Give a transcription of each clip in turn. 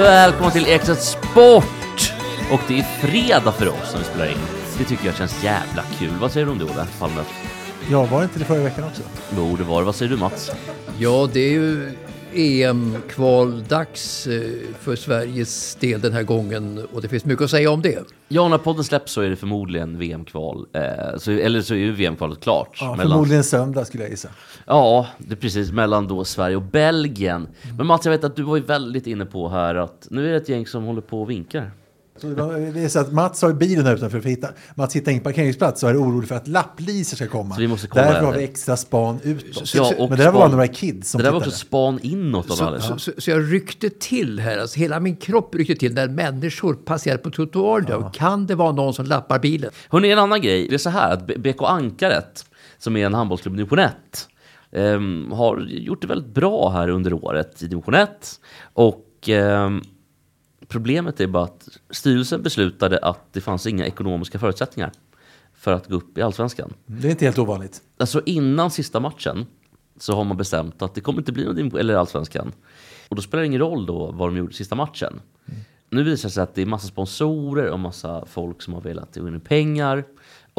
Välkommen till Extra Sport! Och det är fredag för oss när vi spelar in. Det tycker jag känns jävla kul. Vad säger du om det, Ola Palme? Ja, var det inte det förra veckan också? Jo, det var det. Vad säger du, Mats? Ja, det är ju EM-kvaldags eh, för Sveriges del den här gången och det finns mycket att säga om det. Ja, när podden släpps så är det förmodligen VM-kval. Eh, så, eller så är ju VM-kvalet klart. Ja, mellan, förmodligen söndag skulle jag gissa. Ja, det är precis mellan då Sverige och Belgien. Men Mats, jag vet att du var ju väldigt inne på här att nu är det ett gäng som håller på och vinkar. Det är så att Mats har bilen här utanför för att hitta, Mats hittar ingen parkeringsplats så är orolig för att lappliser ska komma. Så vi måste kolla Därför har vi extra span utåt. Ja, och Men det där var några kids som Det där var också span inåt av Så, alla. så, så, så jag ryckte till här, alltså hela min kropp ryckte till när människor passerar på trottoaren. Kan det vara någon som lappar bilen? Hörrni, en annan grej. Det är så här att BK Ankaret, som är en handbollsklubb i division 1, ehm, har gjort det väldigt bra här under året i division 1. Och ehm, problemet är bara att styrelsen beslutade att det fanns inga ekonomiska förutsättningar för att gå upp i allsvenskan. Det är inte helt ovanligt. Alltså innan sista matchen så har man bestämt att det kommer inte bli någon eller allsvenskan. Och då spelar det ingen roll då vad de gjorde sista matchen. Nu visar det sig att det är massa sponsorer och massa folk som har velat gå in pengar.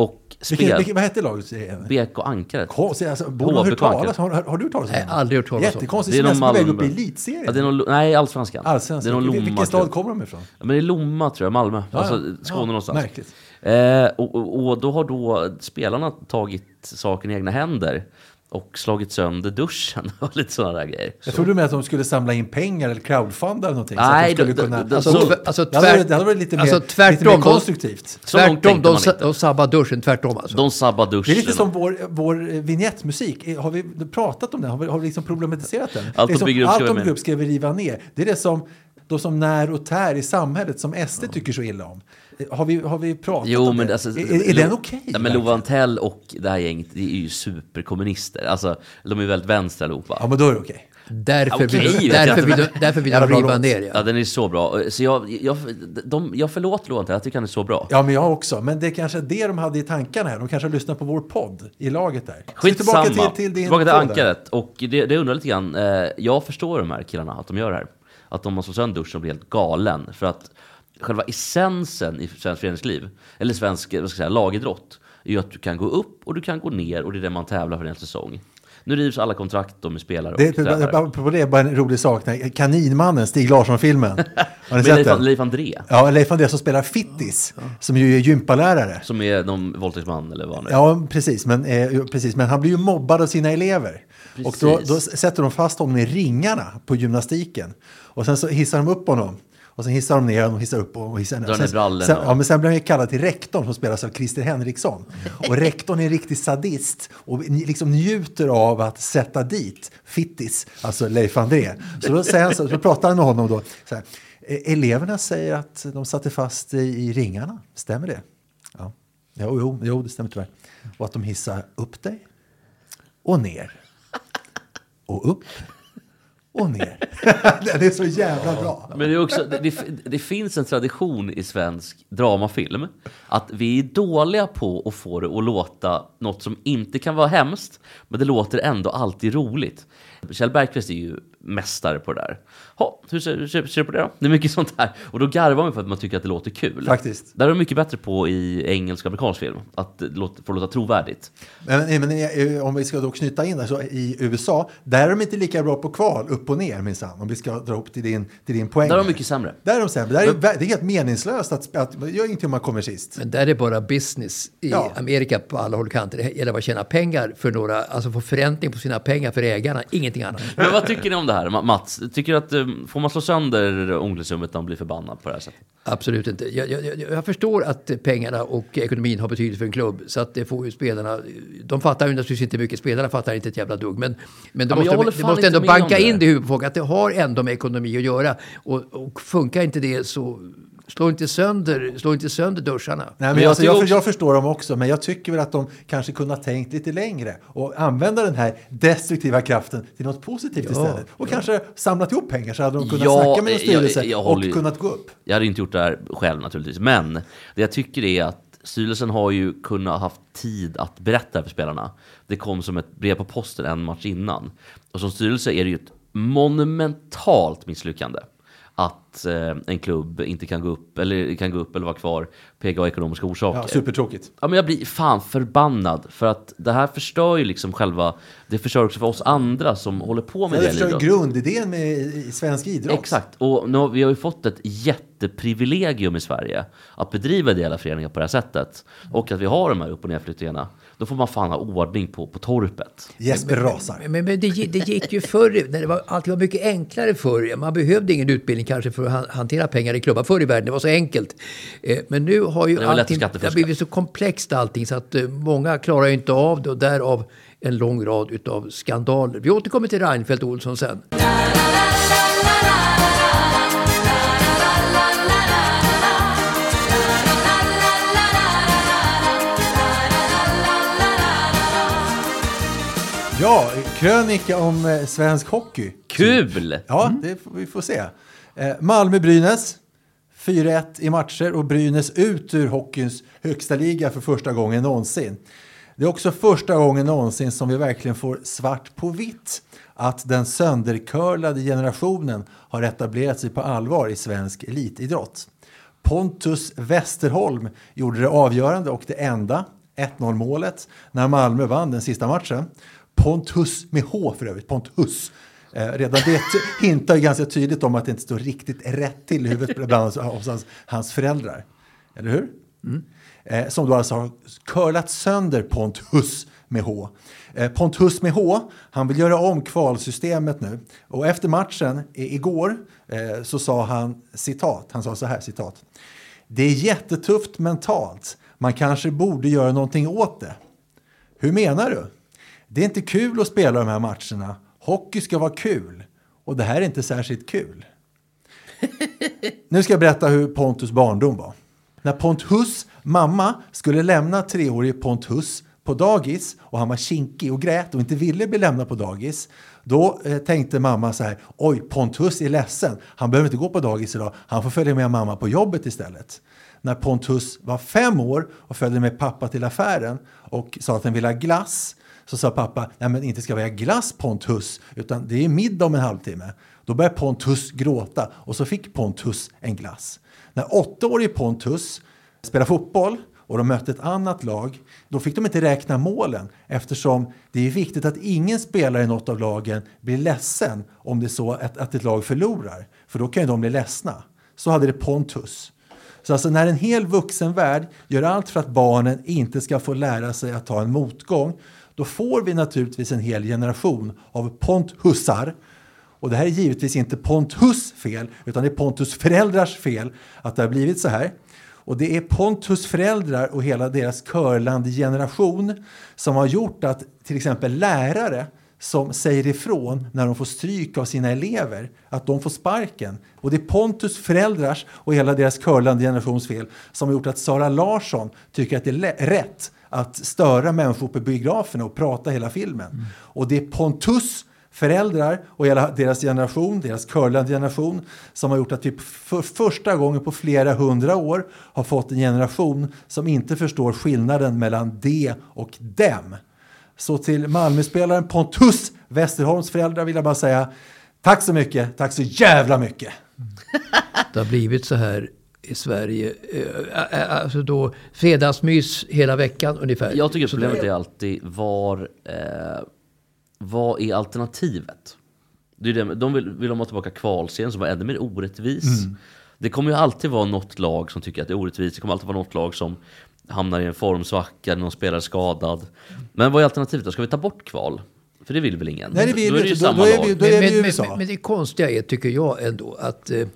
Och spel. vilken, vad hette laget? BK Ankaret. Konstigt, alltså, borde hört talas har, har, du hört talas om Nej, det? aldrig hört talas om. Jättekonstigt, Det är nästan på väg upp i elitserien. Ja, det är någon, nej, allsvenskan. Allsvenskan. Det är någon Lomma Vilken stad kommer de ifrån? Ja, men det är Lomma tror jag, Malmö. Ja, alltså. Skåne Ja, någonstans. märkligt. Eh, och, och, och då har då spelarna tagit saken i egna händer och slagit sönder duschen och lite sådana där grejer. Jag trodde med att de skulle samla in pengar eller crowdfunda eller någonting. så att Nej, de skulle det- kunna... Alltså, Så- tv- alltså, det, hade varit, det hade varit lite mer, alltså, lite mer tvärtom, de- konstruktivt. Så långt tvärtom, de, de sabbar duschen, tvärtom alltså. De sabbar duschen. Det är lite som vår, vår vignettmusik. Eh, Har vi pratat om den? Har vi, har vi liksom problematiserat den? Allt det är de som, bygger upp ska allt upp ska vi riva ner. Det är det som de som när och tär i samhället som SD tycker så illa om. Har vi, har vi pratat Jo, om men det? alltså, är, är den okej? Ja, men Lova Antell och det här gänget, det är ju superkommunister. Alltså, de är väldigt vänster allihopa. Ja, men då är det okej. Därför, Okej, vill, därför, vill, därför vill de riva ner. Ja, Ja. den är så bra. Så jag, jag, de, jag förlåter Lova Antell, jag tycker han är så bra. Ja, men jag också. Men det är kanske det de hade i tankarna här. De kanske har lyssnat på vår podd i laget där. Skitsamma. tillbaka till, till din tillbaka till ankaret. Och det, det undrar lite grann. Eh, jag förstår de här killarna, att de gör det här. Att de har slå sönder duschen och blir helt galen. För att själva essensen i svenskt föreningsliv, eller svensk vad ska jag säga, lagidrott, är ju att du kan gå upp och du kan gå ner och det är det man tävlar för en hel säsong. Nu rivs alla kontrakt då med spelare och Det, tränare. på det bara en rolig sak. Kaninmannen, Stig Larsson-filmen. Har ni sett Leif, den? Leif André, Ja, Leif André som spelar Fittis, som ju är gympalärare. som är någon våldtäktsman eller vad är. Ja, precis men, eh, precis. men han blir ju mobbad av sina elever. Och då, Precis. då sätter de fast honom i ringarna på gymnastiken. Och sen så hissar de upp honom. Och sen hissar de ner honom och hissar upp och hissar ner. Drar Sen, sen, ja, men sen blir han kallad till rektorn som spelas av Christer Henriksson. Och rektorn är en riktig sadist och liksom njuter av att sätta dit Fittis, alltså Leif André. Så då, säger han så, så pratar han med honom då. Så här, "Eh, eleverna säger att de satte fast i, i ringarna, stämmer det? Ja, jo, jo, jo, det stämmer tyvärr. Och att de hissar upp dig och ner och upp och ner. det är så jävla bra. Men det, är också, det, det, finns en tradition i svensk dramafilm att vi är dåliga på att få det att låta något som inte kan vara hemskt, men det låter ändå alltid roligt. Kjell Bergqvist är ju mästare på det där. Ha, hur ser, hur ser, ser du på det då? Det är mycket sånt här. Och då garvar man för att man tycker att det låter kul. Faktiskt. Där är de mycket bättre på i engelsk och amerikansk film. Att det låter, får låta trovärdigt. Men, men eh, om vi ska då knyta in det så i USA, där är de inte lika bra på kval, upp och ner minsann. Om vi ska dra upp till din, till din poäng. Där är de mycket sämre. Där är de sämre. Där är, det är helt meningslöst att, att det gör ingenting om man kommer sist. Men där är bara business i Ja. Amerika på alla håll och kanter. Det gäller att tjäna pengar för några, alltså få förräntning på sina pengar för ägarna, ingenting annat. Men vad tycker ni om det här, Ma- Mats? Tycker du att, eh, får man slå sönder omklädningsrummet när man blir förbannad på det här sättet? Absolut inte. Jag, jag, jag- förstår att pengarna och ekonomin har betydelse för en klubb. Så att det får ju spelarna... De fattar ju naturligtvis inte mycket. Spelarna fattar inte ett jävla dugg. Men, men Ja, de håller måste, de måste ändå om banka det. in det i huvudet på folk. Att det har ändå med ekonomi att göra. Och, och funkar inte det så... Slå inte sönder, slå inte sönder duscharna. Nej, men Men jag alltså, jag, också- jag förstår dem också, men jag tycker väl att de kanske kunde ha tänkt lite längre och använda den här destruktiva kraften till något positivt Ja, istället. Och kanske samlat ihop pengar så hade de kunnat Ja, snacka med en styrelse jag- ju- och kunnat gå upp. Jag hade inte gjort det här själv naturligtvis, men det jag tycker är att styrelsen har ju kunnat haft tid att berätta för spelarna. Det kom som ett brev på posten en match innan. Och som styrelse är det ju ett monumentalt misslyckande att eh, en klubb inte kan gå upp eller kan gå upp eller vara kvar PGA ekonomiska orsaker. Ja, supertråkigt. Ja, men jag blir fan förbannad för att det här förstör ju liksom själva, det förstör också för oss andra som håller på med Ja, det ju idrott. grundidén med svensk idrott. Exakt, och nu, har- vi har ju fått ett jätteprivilegium i Sverige att bedriva ideella föreningar på det här sättet. Och att vi har de här upp och nedflyttningarna. Då får man fan ha ordning på, på torpet. Jesper rasar. Men, men det, gi- det gick ju förr, när det var, allting var mycket enklare förr. Man behövde ingen utbildning kanske för att han- hantera pengar i klubbar förr i världen. Det var så enkelt. Eh, Men nu har ju Det allting, det har blivit så komplext allting så att eh, många klarar ju inte av det och därav en lång rad utav skandaler. Vi återkommer till Reinfeldt Olsson sen. Ja, krönika om eh, svensk hockey. Kul! Ja, det får vi får se. Eh, Malmö-Brynäs. 4-1 i matcher och Brynäs ut ur hockeyns högsta liga för första gången någonsin. Det är också första gången någonsin som vi verkligen får svart på vitt att den söndercurlade generationen har etablerat sig på allvar i svensk elitidrott. Pontus Westerholm gjorde det avgörande och det enda 1-0 målet när Malmö vann den sista matchen. Pontus med H för övrigt, Pontus. Eh, redan det hintar ju ganska tydligt om att det inte står riktigt rätt till i huvudet bland hos hans, hans föräldrar. Eller hur? Mm. Eh, som då alltså har curlat sönder Pontus med H. Eh, Pontus med H, han vill göra om kvalsystemet nu. Och efter matchen i, igår eh, så sa han citat, han sa så här citat. Det är jättetufft mentalt. Man kanske borde göra någonting åt det. Hur menar du? Det är inte kul att spela de här matcherna. Hockey ska vara kul. Och det här är inte särskilt kul. Nu ska jag berätta hur Pontus barndom var. När Pontus mamma skulle lämna treårige Pontus på dagis och han var kinkig och grät och inte ville bli lämnad på dagis. Då eh, tänkte mamma så här, oj Pontus är ledsen, han behöver inte gå på dagis idag, han får följa med mamma på jobbet istället. När Pontus var fem år och följde med pappa till affären och sa att han ville ha glass så sa pappa, nej men inte ska vi ha glass Pontus, utan det är middag om en halvtimme. Då började Pontus gråta och så fick Pontus en glass. När åttaårige Pontus spelade fotboll och de mötte ett annat lag, då fick de inte räkna målen eftersom det är viktigt att ingen spelare i något av lagen blir ledsen om det är så att, att ett lag förlorar. För då kan ju de bli ledsna. Så hade det Pontus. Så alltså när en hel vuxen värld gör allt för att barnen inte ska få lära sig att ta en motgång, då får vi naturligtvis en hel generation av Ponthusar. Och det här är givetvis inte Pontus fel, utan det är Pontus föräldrars fel att det har blivit så här. Och det är Pontus föräldrar och hela deras körlande generation som har gjort att till exempel lärare som säger ifrån när de får stryk av sina elever, att de får sparken. Och det är Pontus föräldrars och hela deras curlande generations fel som har gjort att Sara Larsson tycker att det är rätt att störa människor på biograferna och prata hela filmen. Och det är Pontus föräldrar och hela deras generation, deras curlande generation, som har gjort att vi för första gången på flera hundra år har fått en generation som inte förstår skillnaden mellan de och dem. Så till Malmöspelaren Pontus Westerholms föräldrar vill jag bara säga tack så mycket, tack så jävla mycket. Det har blivit så här i Sverige. Eh, eh, Alltså då fredagsmys hela veckan ungefär. Jag tycker problemet är alltid var, eh, vad är alternativet? Det är det, de vill, vill de ha tillbaka kvalserien som var ännu mer orättvis. Mm. Det kommer ju alltid vara något lag som tycker att det är orättvist. Det kommer alltid vara något lag som hamnar i en formsvacka, någon spelare skadad. Men vad är alternativet då? Ska vi ta bort kval? För det vill väl ingen? Nej, det vill då är det ju inte. Samma då är lag. vi- då är vi i men, USA. Men, men det konstiga är, tycker jag ändå, att eh,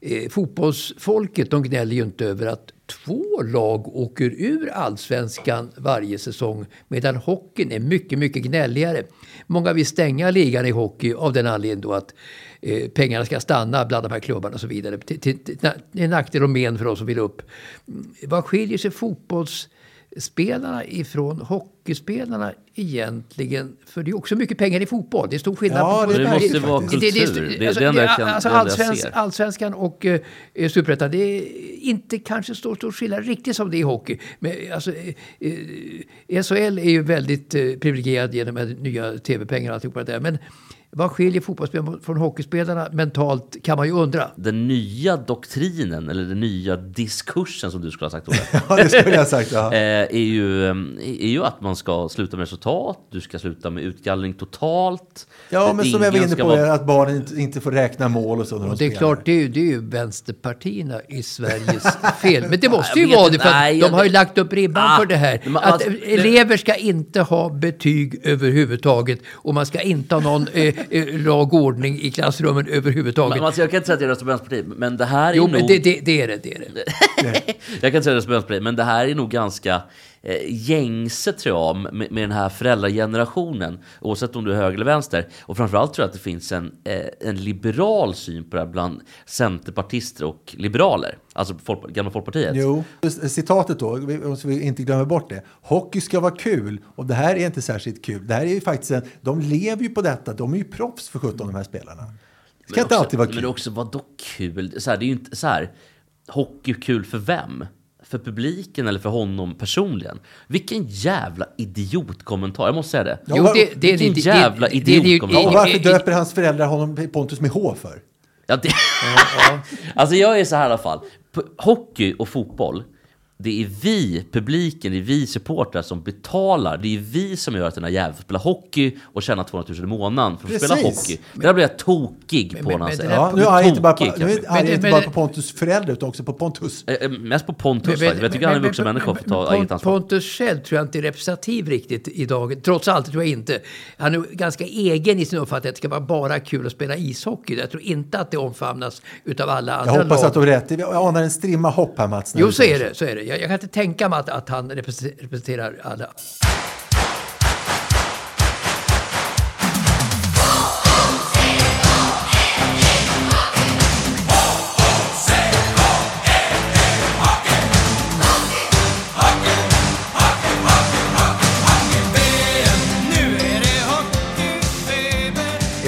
eh, fotbollsfolket de gnäller ju inte över att två lag åker ur allsvenskan varje säsong. Medan hockeyn är mycket, mycket gnälligare. Många vill stänga ligan i hockey av den anledningen då att eh, pengarna ska stanna bland de här klubbarna och så vidare. Till, till, det nackdel och men för oss som vill upp. Mm, Vad skiljer sig fotbollsspelarna ifrån hockeyspelarna egentligen? För det är också mycket pengar i fotboll. Det är stor skillnad. Ja, på, det Det är måste det vara kultur. Det det kan- alltså det enda jag allsvensk, allsvenskan och eh, superettan, det är inte kanske stor, stor skillnad riktigt som det är i hockey. Men alltså, eh, eh, SHL är ju väldigt eh, privilegierad genom de nya tv-pengarna och alltihopa det där. Men vad skiljer fotbollsspelarna från hockeyspelarna mentalt kan man ju undra. Den nya doktrinen, eller den nya diskursen som du skulle ha sagt Olle. Ja, det skulle jag ha sagt. Ja. eh, är, ju, eh, är ju att man ska sluta med resultat, du ska sluta med utgallring totalt. Ja, men som jag var inne på, vara- att barnen inte, inte får räkna mål och så när de Och det är spelar. klart, det är, ju, det är ju vänsterpartierna i Sveriges fel. Men det måste ju vara det, för Nej, de har ju lagt upp ribban Ah, för det här. men Att alltså, elever ska inte ha betyg överhuvudtaget. Och man ska inte ha någon eh, lag och ordning i klassrummen överhuvudtaget. Men, alltså, jag kan inte säga att jag röstar på Vänsterpartiet, men det här är jo, nog... men det, det, det är det. det, är det. jag kan inte säga att jag röstar på Vänsterpartiet, men det här är nog ganska eh, gängse tror jag med, med den här föräldragenerationen. Oavsett om du är höger eller vänster. Och framförallt tror jag att det finns en, eh, en liberal syn på det här bland centerpartister och liberaler. Alltså folk, gamla Folkpartiet. Jo, citatet då, vi- så vi inte glömmer bort det. Hockey ska vara kul och det här är inte särskilt kul. Det här är ju faktiskt en, de lever ju på detta. De är ju proffs för 17 de här spelarna. Det ska Men inte också- alltid vara Men kul. också, vadå kul? Så här, det är ju inte så här. Hockey kul för vem? För publiken eller för honom personligen? Vilken jävla idiotkommentar, jag måste säga det. Ja, Jo, det, det, är Vilken det- jävla det- idiotkommentar. Ja, och varför döper hans föräldrar honom Pontus med H för? Ja, det... alltså jag är så här i alla fall. Hockey och fotboll, det är vi, publiken, det är vi supportrar som betalar. Det är vi som gör att den här jäveln får spela hockey och tjäna 200 000 i månaden för att Precis. spela hockey. Det där blir jag tokig på men- när han säger. Ja, nu är jag inte bara på, nu är jag inte men- bara på Pontus föräldrar utan också på Pontus. Eh, eh, Mest på Pontus Men- faktiskt. Jag tycker han är en vuxen människa och får ta eget ansvar. Pontus själv tror jag inte är representativ riktigt idag. Trots allt tror jag inte. Han är ganska egen i sin uppfattning att det ska vara bara kul att spela ishockey. Jag tror inte att det omfamnas utav alla andra Jag hoppas lag. att du har rätt. Jag anar en strimma hopp här Mats. Jo, så säger är det. Så är det. Jag, jag kan inte tänka mig att, att han representerar alla.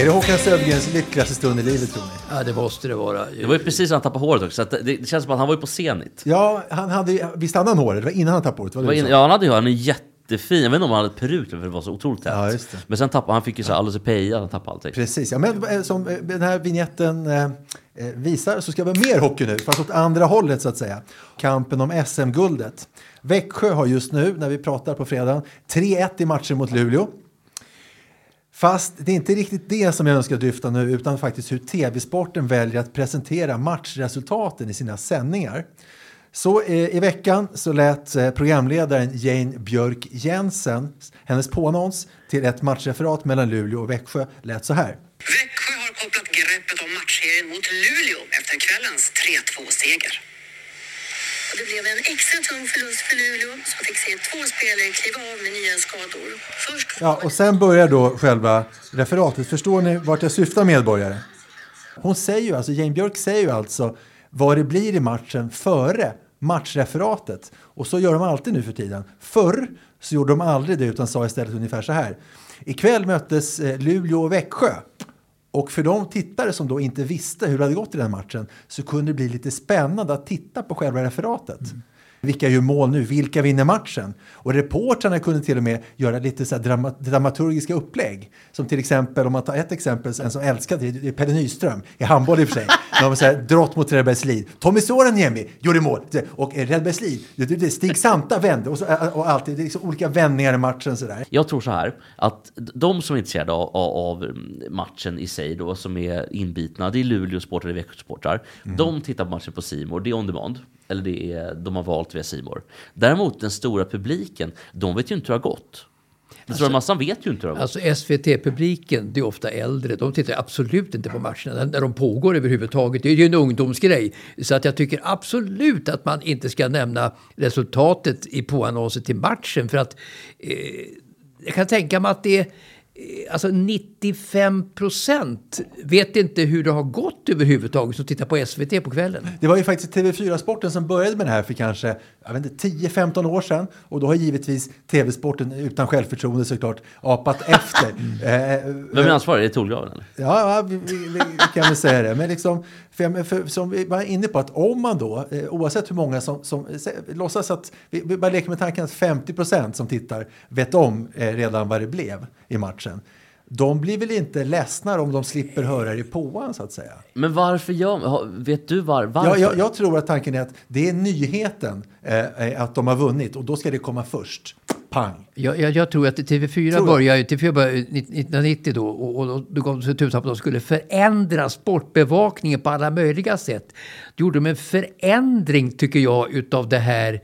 Är det Håkan Södergrens lyckligaste stund i livet tror ni? Ja, det måste det vara. Det var ju precis när han tappade håret också. Så att det, det känns som att han var ju på Zenit. Ja, han hade, visst hade han håret? Det var innan han tappade håret? Var det var du in, ja, han hade ju han är jättefin. Jag vet inte om han hade peruk för det var så otroligt tätt. Ja, just det. Men sen tappade han, fick ju så här alldeles peja, han tappade allting. Precis, ja, men eh, som eh, den här vignetten eh, eh, visar så ska vi ha mer hockey nu, fast åt andra hållet så att säga. Kampen om SM-guldet. Växjö har just nu, när vi pratar på fredagen, 3-1 i matcher mot Luleå. Fast det är inte riktigt det som jag önskar dyfta nu, utan faktiskt hur tv-sporten väljer att presentera matchresultaten i sina sändningar. Så eh, i veckan så lät eh, programledaren Jane Björk Jensen, hennes påannons till ett matchreferat mellan Luleå och Växjö lät så här. Växjö har kopplat greppet om matchserien mot Luleå efter kvällens 3-2-seger. Och det blev en extra tung förlust för Luleå som fick se två spelare kliva av med nya skador. Först Ja, och sen börjar då själva referatet. Förstår ni vart jag syftar medborgare? Hon säger ju, alltså Jane Björk säger ju alltså vad det blir i matchen före matchreferatet. Och så gör de alltid nu för tiden. Förr så gjorde de aldrig det utan sa istället ungefär så här. Ikväll möttes eh, Luleå och Växjö. Och för de tittare som då inte visste hur det hade gått i den matchen så kunde det bli lite spännande att titta på själva referatet. Vilka gör mål nu? Vilka vinner matchen? Och reportrarna kunde till och med göra lite så här drama, dramaturgiska upplägg. Som till exempel, om man tar ett exempel, en som älskar det, det är Pelle Nyström i handboll i och för sig. De så här, drott mot Redbergslid. Tommy Soraniemi gjorde mål. Och Redbergslid, det- det- Stig Santa vände. Och, så, och alltid, det är liksom olika vändningar i matchen sådär. Jag tror så här, att de som är intresserade av, av matchen i sig då, som är inbitna, det är Luleå-supportrar, det är Växjö-supportrar. De tittar på matchen på Simor, det är on demand. Eller det är, de har valt via Simor. Däremot den stora publiken, de vet ju inte hur det har gått. Den stora massan vet ju inte hur det har gått. Alltså SVT-publiken, det är ofta äldre, de tittar absolut inte på matcherna när, de pågår överhuvudtaget. Det är ju en ungdomsgrej. Så att jag tycker absolut att man inte ska nämna resultatet i påannonser till matchen. För att eh, jag kan tänka mig att det är Alltså 95 procent vet inte hur det har gått överhuvudtaget som tittar på SVT på kvällen. Det var ju faktiskt TV4-sporten som började med det här för kanske jag vet inte, 10-15 år sedan. Och då har givetvis TV-sporten utan självförtroende såklart apat efter. Eh, Vem är ansvarig? Är det Torgraven eller? Ja, ja vi, vi, vi kan väl säga det. Men liksom, för, jag- för, som vi var inne på, att om man då, eh, oavsett hur många som, som sä- låtsas att, vi, vi bara leker med tanken att 50 procent som tittar vet om eh, redan vad det blev i matchen. De blir väl inte ledsna om de slipper höra det i påan så att säga. Men varför gör har- Vet du var, varför? Jag, jag, jag tror att tanken är att det är nyheten eh, att de har vunnit och då ska det komma först. Pang! Jag, jag, jag tror att TV4 Tror började, ju- TV4 började ju 1990 då och, och då, då gav de sig tusan på att de skulle förändra sportbevakningen på alla möjliga sätt. Då gjorde de en förändring, tycker jag, utav det här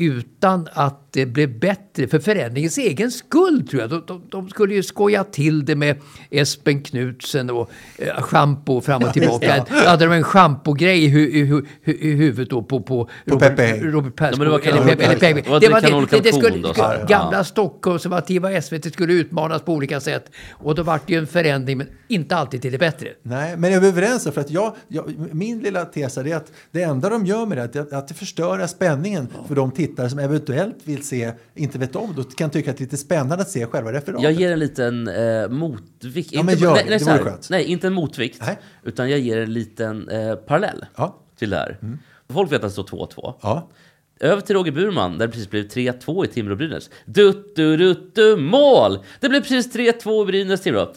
utan att det blev bättre för förändringens egen skull tror jag. De, de, de skulle ju skoja till det med Espen Knutsen och eh, schampo fram och tillbaka. Då hade de en schampogrej i, hu, i, hu, hu, i huvudet då på, på, Robert, Pepe. Robert Persson. Ja, det var eller Pepe- det var Det var det, det, det skulle, då, skulle, gamla Ja. stockkonservativa SVT skulle utmanas på olika sätt. Och då vart det ju en förändring, men inte alltid till det bättre. Nej, men är vi överens? För att jag, jag, min lilla tes är att det enda de gör med det är att, att det förstöra spänningen för de tittare som eventuellt vill se, inte vet om, då kan tycka att det är lite spännande att se själva referatet. Jag ger en liten eh, motvikt. Ja, men Inte- gör nej, det. nej, Det vore skönt. nej, inte en motvikt. Nej. Utan jag ger en liten eh, parallell Ja. Mm. till det här. Folk vet att det står 2-2. Ja. Över till Roger Burman, där det precis blev 3-2 i Timrå-Brynäs. Dutt, du, dutt, du, mål! Det blev precis 3-2 i Brynäs-Timrå.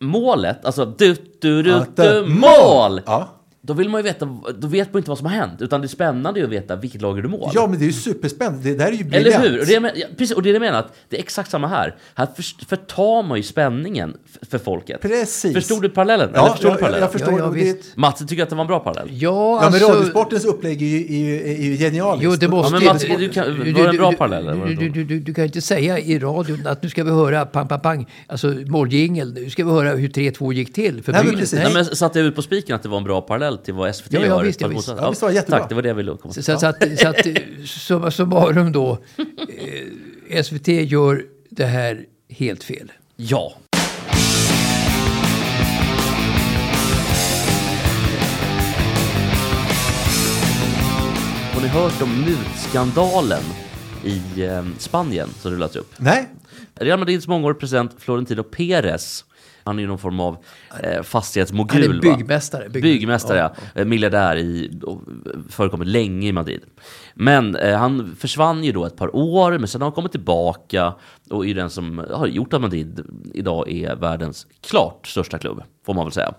Målet, alltså dutt, du, dutt, Att, eh, mål! Ja. Då vill man ju veta, då vet man inte vad som har hänt. Utan det är spännande ju att veta vilket lag är du mål. ja, men det är ju superspännande. Det där är ju Eller briljant. hur? Och det, är, men- ja, precis, och det är det jag menar, att det är exakt samma här. Här för, förtar man ju spänningen för folket. Precis. Förstod du parallellen? Eller Ja, förstod jag, du jag, parallellen? jag förstår. Ja, ja, det. Mats, tycker du att det var en bra parallell? Ja, ja, men alltså... Radiosportens upplägg är ju, är ju, är ju genialiskt. Jo, det måste men ju- Mats, du kan- var det en bra parallell, eller var det Du, du, du, du kan inte säga i radion att nu ska vi höra pang, pang, pang, alltså måljingel. Nu ska vi höra hur 3-2 gick till för Nej, men precis. Nej, men satte jag ut på spiken att det var en bra parallell till vad SVT Ja, ja, gör? visst, ja, visst. Ja, visst var det jättebra. Tack, det var det jag ville komma Så, till. så, att, så att summa summarum då, eh, SVT gör det här helt fel. Ja. Har ni hört om mutskandalen i eh, Spanien som rullats upp? Nej, Real Madrids mångårige president Florentino Perez han är ju någon form av eh, fastighetsmogul. Han är byggmästare. Bygg- Byggmästare, ja. Eh, Miljardär i, och förekommit länge i Madrid. Men eh, han försvann ju då ett par år, men sen har han kommit tillbaka och är den som har gjort att Madrid idag är världens klart största klubb, får man väl säga.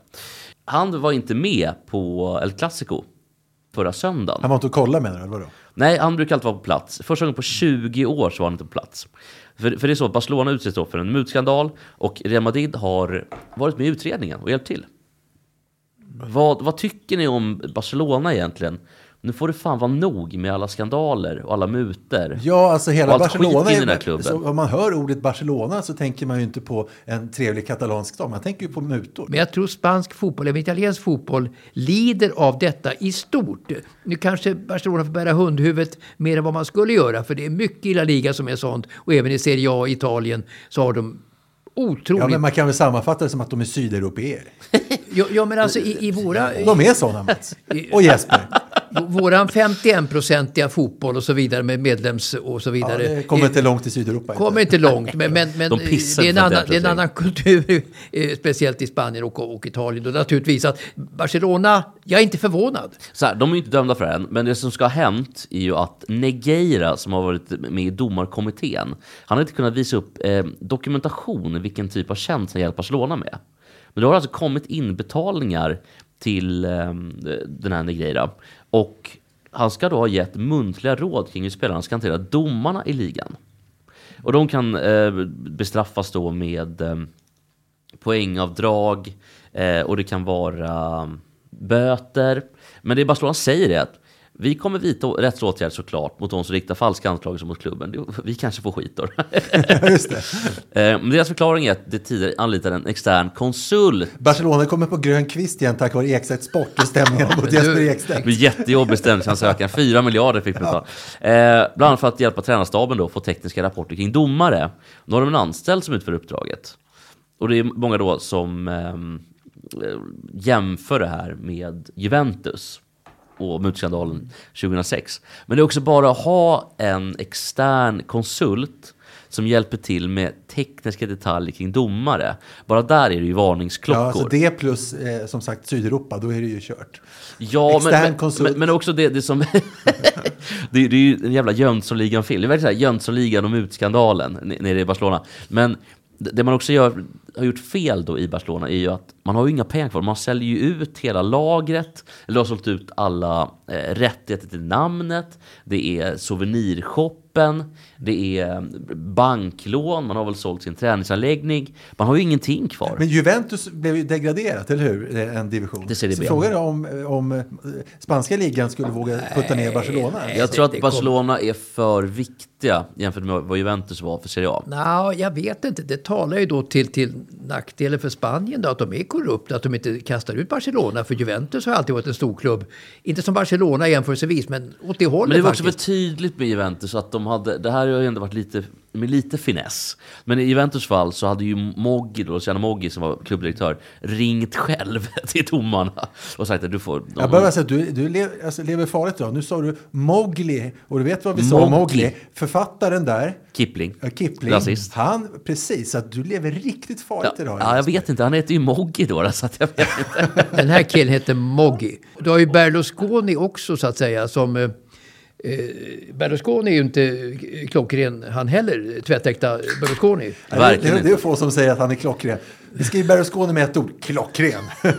Han var inte med på El Clasico förra söndagen. han var inte och kolla menar du, eller vadå? Nej, han brukar alltid vara på plats. Första gången på 20 år så var han inte på plats. För, för det är så att Barcelona utsätts då för en mutskandal och Real Madrid har varit med i utredningen och hjälpt till. Vad, vad tycker ni om Barcelona egentligen? Nu får det fan vara nog med alla skandaler och alla muter. Ja, alltså hela Barcelona. i den här Är, klubben. så om man hör ordet Barcelona så tänker man ju inte på en trevlig katalansk stad, man tänker ju på mutor. Men jag tror spansk fotboll, även italiensk fotboll, lider av detta i stort. Nu kanske Barcelona får bära hundhuvudet mer än vad man skulle göra, för det är mycket i La Liga som är sånt. Och även i Serie A i Italien så har de otroligt... Ja, men man kan väl sammanfatta det som att de är sydeuropeer. ja, ja, men alltså i, i våra... De är sådana, Mats. Och Jesper. Våran 51-procentiga fotboll och så vidare med medlems och så Ja, vidare. det kommer inte långt i Sydeuropa. Kommer inte långt, men, men, men De det, är en annan, 51%. det är en annan kultur, eh, speciellt i Spanien och, och Italien. Och naturligtvis att Barcelona, jag är inte förvånad. Så här, de är ju inte dömda för det än, men det som ska ha hänt är ju att Negeira, som har varit med i domarkommittén, han har inte kunnat visa upp eh, dokumentation vilken typ av tjänst han hjälpt Barcelona med. Men det har alltså kommit inbetalningar till eh, den här Negeira. Och han ska då ha gett muntliga råd kring hur spelarna ska hantera domarna i ligan. Och de kan eh, bestraffas då med eh, poängavdrag eh, och det kan vara böter. Men det Barcelona säger är att vi kommer vidta rättsåtgärder såklart mot de som riktar falska anklagelser mot klubben. Vi kanske får skit då. Just det. Eh, Men deras förklaring är att det tidigare anlitade en extern konsult. Barcelona kommer på grön kvist igen tack vare Ekstedt Sport och stämningen mot Jesper Det Ekstedt. jättejobbig stämningsansökan. Fyra miljarder fick vi betala. Eh, bland annat för att hjälpa tränarstaben då få tekniska rapporter kring domare. Nu har de en anställd som utför uppdraget. Och det är många då som ehm, eh, jämför det här med Juventus och mutskandalen 2006. Men det är också bara att ha en extern konsult som hjälper till med tekniska detaljer kring domare. Bara där är det ju varningsklockor. Ja, alltså det plus eh, som sagt Sydeuropa, då är det ju kört. Ja, men, men, konsult. men, också det, det som... det, det är ju en jävla Jönssonligan-film. Det är verkligen Jönssonligan och mutskandalen nere i Barcelona. Men det man också gör, har gjort fel då i Barcelona är ju att man har ju inga pengar kvar. Man säljer ju ut hela lagret, eller har sålt ut alla eh, rättigheter till namnet. Det är souvenirshoppen, det är eh, banklån, man har väl sålt sin träningsanläggning. Man har ju ingenting kvar. Men Juventus blev ju degraderat, eller hur? Eh, En division. Det ser det Så frågan är om, om eh, spanska ligan skulle våga putta ner Barcelona. Jag tror att Barcelona är för viktiga jämfört med vad Juventus var för Serie A. Nå, jag vet inte. Det talar ju då till, till nackdelen för Spanien då, att de är korrupta, att de inte kastar ut Barcelona. För Juventus har alltid varit en stor klubb. Inte som Barcelona jämförelsevis, men åt det hållet Men det var också faktiskt. för tydligt med Juventus att de hade, det här har ju ändå varit lite, med lite finess. Men i Juventus fall så hade ju Moggi, då, Luciano Moggi som var klubbdirektör, ringt själv till domarna och sagt att du får... Jag börjar säga att du, du lever, alltså, lever farligt idag. Nu sa du Mowgli, och du vet vad vi sa om Mowgli. Författaren där, Kipling. eh, Kipling, Rasist. han, precis, att du lever riktigt farligt Ja, idag. ja, jag vet inte. Han heter ju Moggi då, så att jag vet inte. Den här killen heter Moggi. Du har ju Berlusconi också så att säga som... Eh, Berlusconi är ju inte klockren han heller, tvättäkta Berlusconi. Verkligen det, det är få som säger att han är klockren. Vi skriver Berlusconi med ett ord, klockren.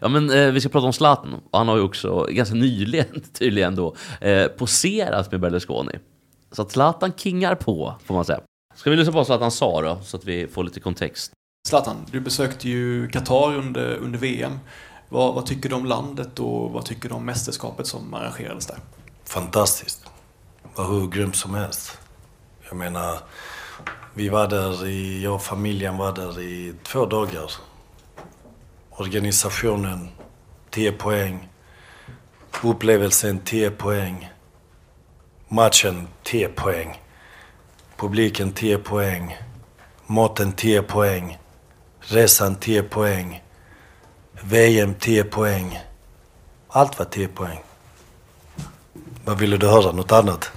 Ja, men eh, vi ska prata om Zlatan. Och han har ju också ganska nyligen tydligen då eh, poserat med Berlusconi. Så att Zlatan kingar på, får man säga. Ska vi lyssna på vad Zlatan sa då, så att vi får lite kontext? Zlatan, du besökte ju Qatar under, under VM. Vad, vad tycker du om landet och vad tycker du om mästerskapet som arrangerades där? Fantastiskt. Var hur grymt som helst. Jag menar, vi var där i, jag och familjen var där i två dagar. Organisationen, 10 poäng. Upplevelsen, 10 poäng. Matchen, 10 poäng. Publiken, 10 poäng. Maten, 10 poäng. Resan, 10 poäng. VM, 10 poäng. Allt var 10 poäng. Vad ville du höra? Något annat?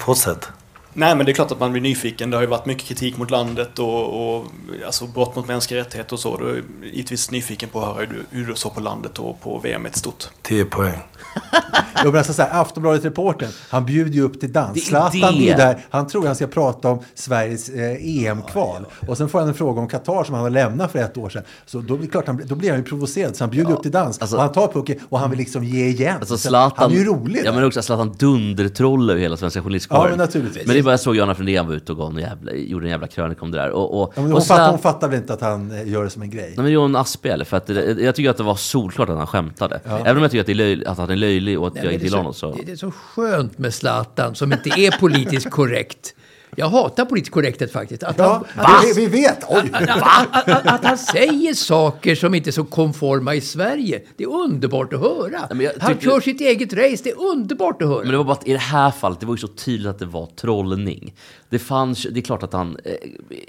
Fortsätt. Nej, men det är klart att man blir nyfiken. Det har ju varit mycket kritik mot landet och, och alltså brott mot mänskliga rättigheter och så. Du är givetvis nyfiken på att höra hur du, hur du såg på landet och på VM ett stort. 10 poäng. Jag menar alltså så här, Aftonbladet-reportern, han bjuder ju upp till dans. Är Zlatan blir där, han tror han ska prata om Sveriges eh, EM-kval. Och sen får han en fråga om Qatar som han har lämnat för ett år sedan. Så då, blir klart, han, då blir han ju provocerad, så han bjuder upp till dans. alltså- och han tar pucken och han vill liksom ge igen. Alltså Så Zlatan, han är ju rolig. Ja men också att Zlatan dundertrollar ju hela svenska journalistkåren. Ja, men naturligtvis. Men det är bara jag såg Johanna Frändén var ute och gav en jävla, gjorde en jävla krönika om det där. Och, och, Ja, men och hon, fattar, hon fattar väl inte att han eh, gör det som en grej. Nej men Johan Aspel, för att det, jag tycker att det var solklart att han skämtade. Även om jag tycker att, det är löj, att han är löjlig och att Nej, jag inte det, gillar är honom så, så... det är så skönt med Zlatan som inte är politiskt korrekt. Jag hatar politisk korrekthet faktiskt. Att Ja, han, vi, vi vet! Oj! att, att, att han säger saker som inte är så konforma i Sverige. Det är underbart att höra. jag Han kör sitt eget race. Det är underbart att höra. Men det var bara att i det här fallet, det var ju så tydligt att det var trollning. Det fanns, det är klart att han eh,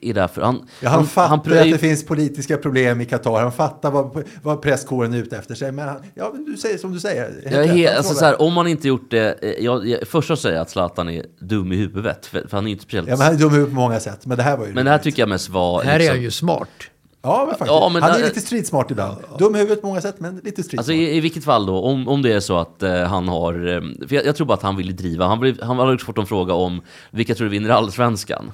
är därför, han... Ja, han, fattar är att ju- det finns politiska problem i Qatar. Han fattar vad, vad presskåren är ute efter sig. Men han, ja, du säger som du säger. Jag är han alltså, så här, om man inte gjort det, eh, jag, jag, först så säger jag att Zlatan är dum i huvudet, för, för han är inte speciellt... Ja, men han är dum på många sätt. Men det här var ju men det här roligt. tycker jag mest var... här är liksom- han ju smart. Ja, men faktiskt. Ja, men han är där- lite streetsmart ibland. Dum i huvudet på många sätt, men lite streetsmart. Alltså i, i vilket fall då, om, om det är så att eh, han har... eh, för jag, jag tror bara att han vill driva. Han, blev, han har också fått en fråga om vilka tror du vinner allsvenskan?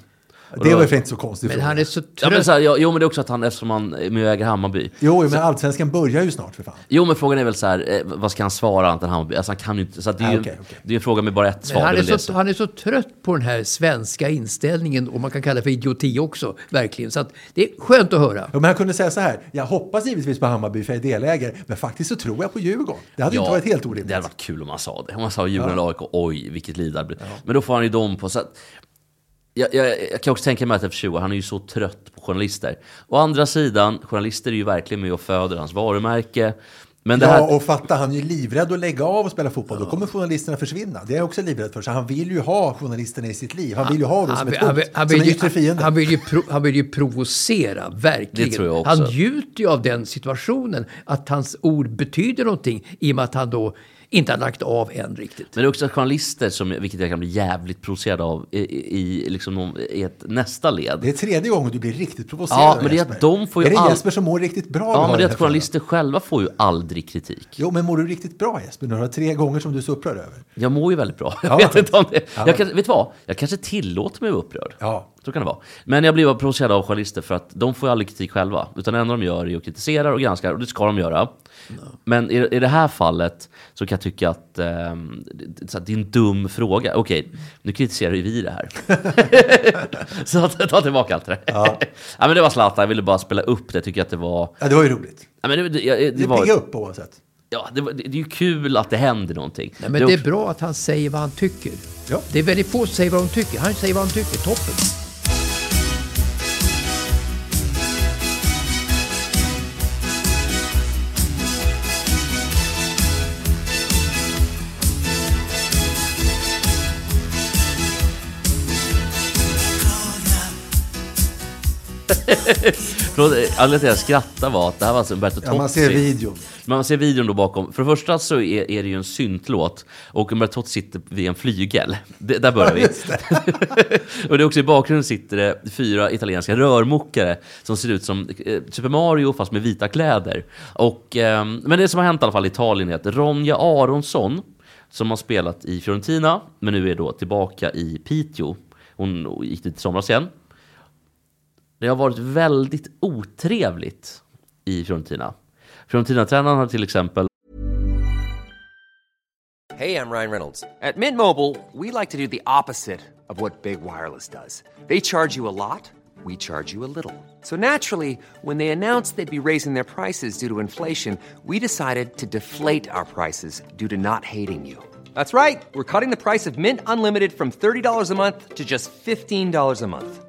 Det var ju inte så konstigt Men han är så Ja, trött. men så här, ja, jo men det är också att han, eftersom han äger Hammarby. Jo, men allsvenskan börjar ju snart för fan. Jo men frågan är väl så här, eh, vad ska han svara annat än Hammarby? Alltså han kan ju inte, så det är ju Ah, okej, okej. det är en fråga med bara ett svar. Han, det är det så, han är så trött på den här svenska inställningen och man kan kalla det för idioti också, verkligen. Så att det är skönt att höra. Ja, men han kunde säga så här, jag hoppas givetvis på Hammarby för jag är delägare, men faktiskt så tror jag på Djurgården. Det hade ju inte varit helt orimligt. Det hade varit kul om han sa det. Om han sa Djurgården eller AIK, oj vilket lidande. Men då får han ju dem på. Så att, jag, jag, jag kan också tänka mig att efter 20 år, han är ju så trött på journalister. Å andra sidan, journalister är ju verkligen med och föder hans varumärke. Men det Ja, här, och fatta, han är ju livrädd att lägga av och spela fotboll. Då kommer journalisterna försvinna. Det är jag också livrädd för. Så han vill ju ha journalisterna i sitt liv. Han vill ju ha dem som Han, ett han, hot, som en ju, yttre fiende. han, vill ju pro, han vill ju provocera, verkligen. Det tror jag också. Han njuter ju av den situationen, att hans ord betyder någonting i och med att han då inte har lagt av än riktigt. men det är också journalister, som, vilket jag kan bli jävligt provocerad av, i, i, liksom i ett nästa led. Det är tredje gången du blir riktigt provocerad Ja, men det är Jesper. att de får ju Är det all- Jesper som mår riktigt bra? Ja, men det är att journalister själva får ju aldrig kritik. Jo, men mår du riktigt bra Jesper? Nu har tre gånger som du är så upprörd över. Jag mår ju väldigt bra. Jag Ja, vet inte om det. Ja. Jag kan, vet du vad? Jag kanske tillåter mig att vara upprörd. Ja. Så kan det vara. Men jag blir bara provocerad av journalister för att de får ju aldrig kritik själva. Utan det enda de gör är att kritisera och granska och det ska de göra. Men i, i det här fallet så kan jag tycka att ehm, det, så att det är en dum fråga. Okej, nu kritiserar ju vi det här. så ta tillbaka allt det där. Ja. men det var Zlatan, jag ville bara spela upp det. Jag tycker att det var... Ja, det var ju roligt. Ja, men det, det, det, Det det var piggar upp oavsett. Ja, det, var, det, det är ju kul att det händer någonting. Nej, men det är också- bra att han säger vad han tycker. Ja. Det är väldigt få som säger vad de tycker. Han säger vad han tycker. Toppen. Förlåt, anledningen till att jag skrattade var att det här var alltså Umberto Tozzi. Ja, man ser videon. Man ser videon då bakom. För det första så är, är det ju en syntlåt och Umberto Tozzi sitter vid en flygel. Det, där börjar vi. och det är också i bakgrunden sitter det fyra italienska rörmokare som ser ut som eh, Super Mario fast med vita kläder. Och, ehm, men det som har hänt i alla fall i Italien är att Ronja Aronsson som har spelat i Fiorentina men nu är då tillbaka i Piteå. Hon gick dit i somras igen. Det har varit väldigt otrevligt i Fiorentina. Fiorentina-tränaren har till exempel Hey, I'm Ryan Reynolds. På Mint Mobile, we like to do the opposite of what Big Wireless does. They charge you a lot, we charge you a little. So naturally, when they announced they'd be raising their prices due to inflation, we decided to deflate our prices due to not hating you. That's right. We're cutting the price of Mint Unlimited from $30 a month to just $15 a month.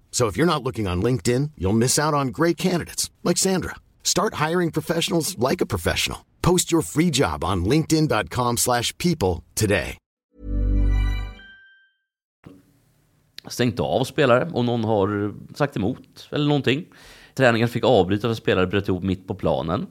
So if you're not looking on LinkedIn, you'll miss out on great candidates like Sandra. Start hiring professionals like a professional. Post your free job on linkedin.com/people slash people today. stängt av spelare och någon har sagt emot eller någonting. Träningen fick avbrytas för spelare bröt ihop mitt på planen.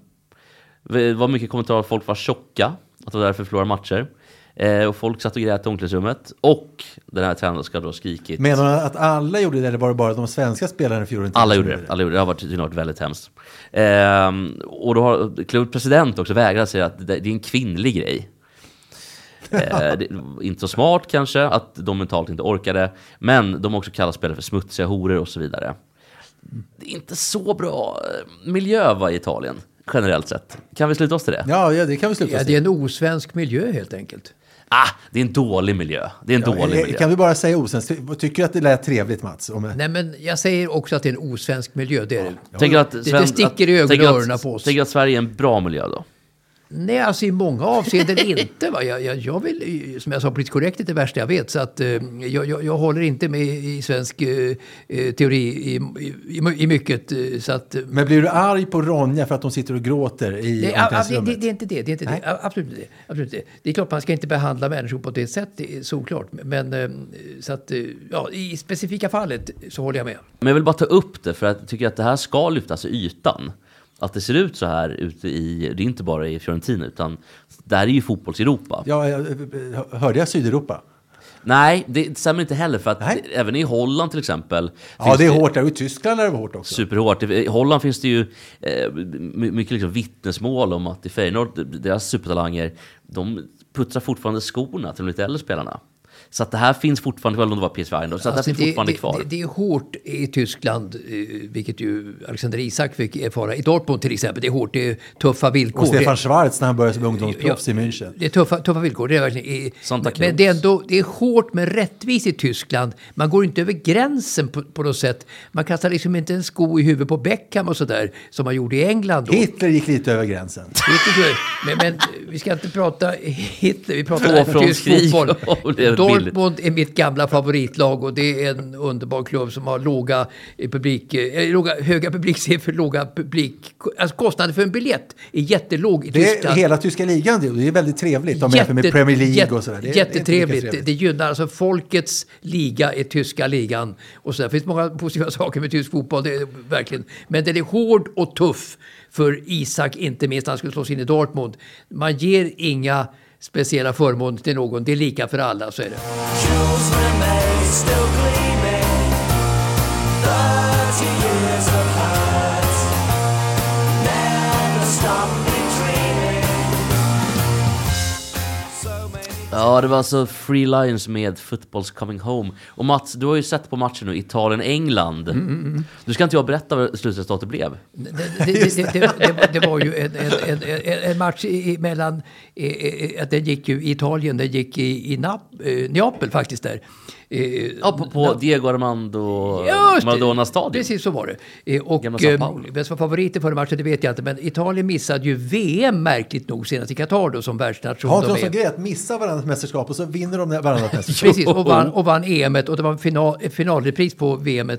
Det var mycket kommentarer att folk var tjocka, att det var därför vi förlorade matcher. Eh, och folk satt och grät i omklädningsrummet. Och den här tränaren ska då ha skrikit. Menar du att alla gjorde det eller var det bara de svenska spelarna i Fiorentina Alla gjorde det. Alla gjorde det. Det har varit, tydligen varit väldigt hemskt. Ehm, och då har klubbens president också vägrat säga att det, det är en kvinnlig grej. Eh, det, inte så smart kanske, att de mentalt inte orkade. Men de har också kallat spelare för smutsiga horor och så vidare. Det är inte så bra eh, miljö va, i Italien, generellt sett. Kan vi sluta oss till det? Ja, ja det kan vi sluta Ja, oss det är till. en osvensk miljö helt enkelt. Ah, det är en dålig miljö. Det är en dålig Ja, miljö. kan vi bara säga osens? Tycker du att det lät trevligt Mats? Om, Nej, men jag säger också att det är en osvensk miljö. Det är det. Tänker att det, Sven- det sticker i ögonen och att- öronen på oss. Tänker att Sverige är en bra miljö då? Nej, alltså i många avseenden inte. Va? Jag, jag, jag vill, som jag sa, politiskt korrekt är det värsta jag vet. Så att, eh, jag, jag, jag håller inte med i svensk eh, eh, teori i, i, i mycket. eh, Så att, eh, Men blir du arg på Ronja för att de sitter och gråter i det, a- a- det, omklädningsrummet? det, det är inte det. det, är inte det. Absolut inte det. Absolut inte det. Det är klart man ska inte behandla människor på det sättet, det är såklart. Men eh, så att, ja, i specifika fallet så håller jag med. Men jag vill bara ta upp det för att jag tycker att det här ska lyftas i ytan. Att det ser ut så här ute i, det är inte bara i Fiorentina utan det här är ju fotbolls-Europa. Ja, hörde jag Sydeuropa? Nej, det stämmer inte heller för att även i Holland till exempel. Ja, det är hårt. Och i Tyskland är det hårt också. Superhårt. I Holland finns det ju eh, my- mycket liksom vittnesmål om att i Feyenoord, deras supertalanger, de putsar fortfarande skorna till de lite äldre spelarna. Så att det här finns fortfarande, eller om det var PSV Eindhoven, så att det Alltså, här finns fortfarande det, kvar. Det, det är hårt i Tyskland, eh, vilket ju Alexander Isak fick erfara. I Dortmund till exempel, det är hårt, det är tuffa villkor. Och Stefan det, Schwarz när han började som ungdomsproffs i München. det är tuffa, tuffa villkor, det är verkligen. i- Santa men det är ändå det är hårt men rättvist i Tyskland. Man går inte över gränsen på, på något sätt. Man kastar liksom inte en sko i huvudet på Beckham och sådär, som man gjorde i England. Då. Hitler gick lite över gränsen. Hitler, men, men vi ska inte prata Hitler, vi pratar tysk Tvåfrontskrig fotboll. Det är Dortmund är mitt gamla favoritlag och det är en underbar klubb som har låga eh, publik, eh, låga, höga publiksiffror, låga publik... Alltså kostnaden för en biljett är jättelåg i Det är Tyskland. hela tyska ligan. det- Det är väldigt trevligt. De jämför med Premier League och sådär. Det är- det är jättetrevligt. Det, det gynnar alltså folkets liga är tyska ligan. Och så där. Det finns många positiva saker med tysk fotboll, det är, verkligen. Men den är hård och tuff för Isak, inte minst han skulle slås in i Dortmund. Man ger inga speciella förmåner till någon, det är lika för alla, så är det. Ja, det var alltså Free Lions med Football's Coming Home. Och Mats, du har ju sett på matchen nu, Italien-England. Mm, mm, mm. Du ska inte jag berätta vad slutresultatet blev? Det, det, det, det, var ju en, en, en, en match mellan, den gick ju i Italien, den gick i, i Nap, eh, Neapel faktiskt där. Eh, Ja, på, på Diego Armando. Maradona stadion. Precis så var det. Eh, Och eh, vem som var favoriter för matchen det vet jag inte. Men Italien missade ju VM märkligt nog senast i Qatar då som världsnation. Har inte De som grej att missa varandras mästerskap och så vinner de varandras mästerskap? Precis, och vann, och vann EM och det var en final, finalrepris på, VM,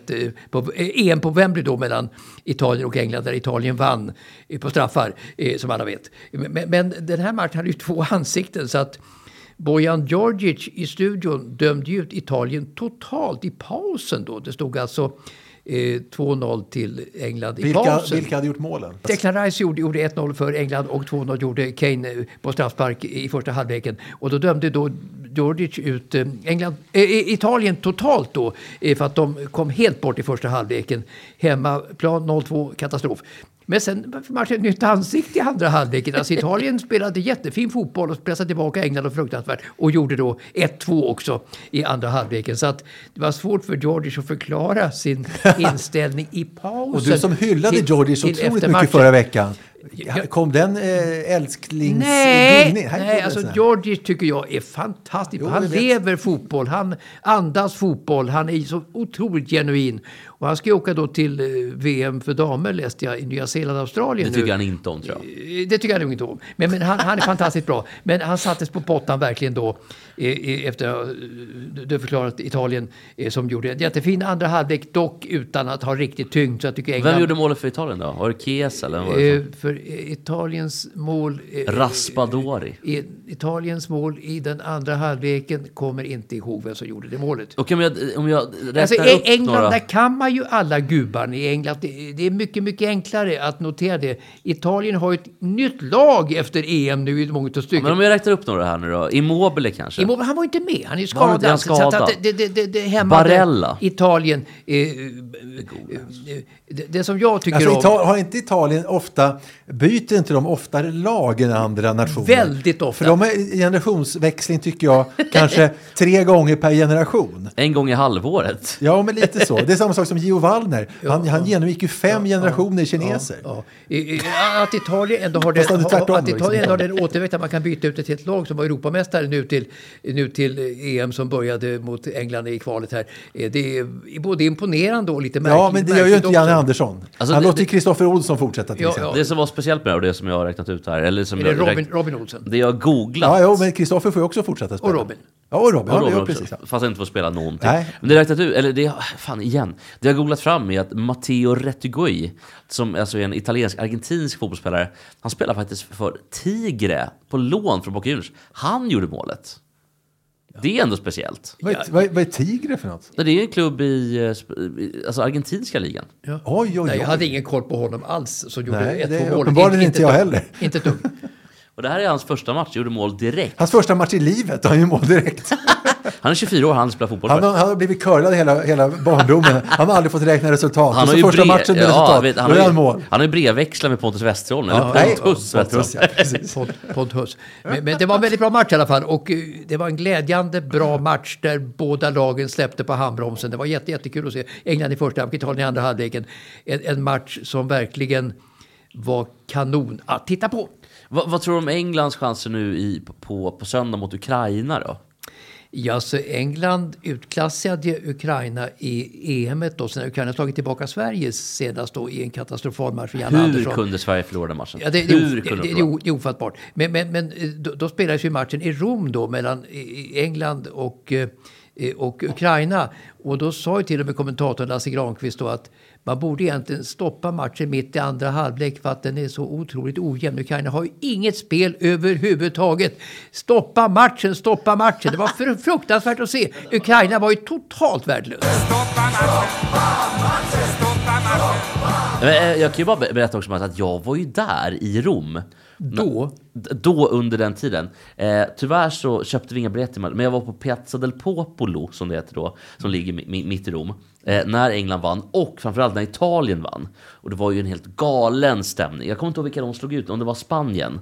på eh, EM på Wembley då mellan Italien och England där Italien vann eh, på straffar eh, som alla vet. Men, men den här matchen hade ju två ansikten så att Bojan Djordjic i studion dömde ut Italien totalt i pausen då. Det stod alltså eh, 2-0 till England i Vilka, pausen. vilka hade gjort målen? Declan Rice gjorde, gjorde 1-0 för England och 2-0 gjorde Kane eh, på straffspark i första halvleken. Och då dömde då Djordjic ut eh, England, eh, Italien totalt då för att de kom helt bort i första halvleken. Hemmaplan 0-2, katastrof. Men sen matchen ett nytt ansikte i andra halvleken. Alltså Italien spelade jättefin fotboll och pressade tillbaka England och fruktansvärt. Och gjorde då 1-2 också i andra halvleken. Så att det var svårt för Djordjic att förklara sin inställning i pausen. Och du som hyllade till otroligt mycket förra veckan. Kom den eh, älsklings... Nej, nej alltså. Djordjic tycker jag är fantastisk. Jo, han vet. lever fotboll, han andas fotboll, han är så otroligt genuin. Och han ska ju åka då till eh, VM för damer läste jag i Nya Zeeland och Australien Det tycker nu. han inte om tror jag. Eh, Det tycker jag nog inte om. Men, men han, han är fantastiskt bra. Men han sattes på pottan verkligen då eh, eh, efter att eh, du förklarat Italien eh, som gjorde en jättefin andra halvlek dock utan att ha riktigt tyngd. Så jag tycker England, Vem gjorde målet för Italien då? Var det Chiesa eller vem var det? Eh, för eh, Italiens mål... eh, Raspadori. i Italiens mål i den andra halvleken kommer inte ihåg vem som gjorde det målet. Och om jag, om jag räknar Alltså, upp England, några... där kan man ju alla gubbarna i England. Det, det är mycket, mycket enklare att notera det. Italien har ju ett nytt lag efter EM nu i mångt och stycken. Men om jag räknar upp några här nu då. Immobile kanske? Immobile, han var inte med. Han är ju Var han skadad. Så att skadad? det, det, det, det hämmade Barella. Italien. Eh, eh, det, det som jag tycker Alltså, om... Ital- har inte Italien ofta, byter inte de oftare lag än andra nationer? Väldigt ofta. För de är generationsväxling tycker jag, kanske tre gånger per generation. En gång i halvåret. Ja, men lite så. Det är samma sak som Gio Wallner. Han, han genomgick ju fem generationer kineser. Ja. I- i- Att Italien ändå har den, tvärtom att liksom. Italien ändå har den återväxt att man kan byta ut ett helt lag som var Europamästare nu till, nu till EM som började mot England i kvalet här. Eh, Det är både imponerande och lite märkligt. Ja, men det gör ju inte Janne. Andersson. Alltså, han det- låter Kristoffer Olsson fortsätta till Ja, exempel. Det som var speciellt med och det som jag har räknat ut här, eller som Är det jag Robin, Robin Olsen? det jag har googlat. Ja, jo, men Kristoffer får ju också fortsätta spela. Och Robin. Ja, och Robin. Och Robin ja, också, precis. Ja. Fast han inte får spela någonting. Nej. Men det har räknat ut, eller det, fan igen. Det jag har googlat fram är att Matteo Retigui, som alltså är en italiensk-argentinsk fotbollsspelare, han spelar faktiskt för Tigre på lån från Boca Juniors. Han gjorde målet. Det är ändå speciellt. Vad, är, vad, är, vad är Tigre för något? Det är en klubb i, eh, alltså argentinska ligan. Ja. Oj, oj, Nej, jag oj. hade ingen koll på honom alls som gjorde Nej, ett det är två mål. uppenbarligen inte jag ett- heller. Inte ett dugg. Och det här är hans första match, gjorde mål direkt. Hans första match i livet, han gör mål direkt. Han är 24 år, han spelar fotboll Han har, han har blivit curlad hela, hela barndomen. Han har aldrig fått räkna resultat. Han har ju första brev- matchen med ja, resultat, vet, han, har är ju, han mål. han har ju brevväxlat med Pontus Westerholm, eller nej. Pontus Westerholm. Pontus, ja, precis. Podhus. Men, men det var en väldigt bra match i alla fall. Och eh, det var en glädjande bra match där båda lagen släppte på handbromsen. Det var jätte, jättekul att se England i första halvlek, Italien i andra halvleken. En, en match som verkligen var kanon att titta på. Vad, vad tror du om Englands chanser nu i, på, på söndag mot Ukraina då? Ja, så England utklassade Ukraina i EM då, sen har Ukraina tagit tillbaka Sverige senast då i en katastrofal match för Janne Hur Andersson. kunde Sverige förlora den matchen? Ja, det, det, Hur det, kunde det, de det, det är ofattbart. Men, men, men då, då spelades ju matchen i Rom då mellan England och, eh, och Ukraina. Och då sa ju till och med kommentatorn Lasse Granqvist då att man borde egentligen stoppa matchen mitt i andra halvlek för att den är så otroligt ojämn. Ukraina har ju inget spel överhuvudtaget. Stoppa matchen, stoppa matchen. Det var fr- fruktansvärt att se. Ukraina var ju totalt värdelöst. stoppa matchen. Eh, jag kan ju bara berätta också att jag var ju där i Rom. Då? Då under den tiden. Eh, tyvärr så köpte vi inga biljetter, men jag var på Piazza del Popolo, som det heter då, som ligger mi- mi- mitt i Rom. Eh, när England vann och framförallt när Italien vann. Och det var ju en helt galen stämning. Jag kommer inte ihåg vilka de slog ut, om det var Spanien.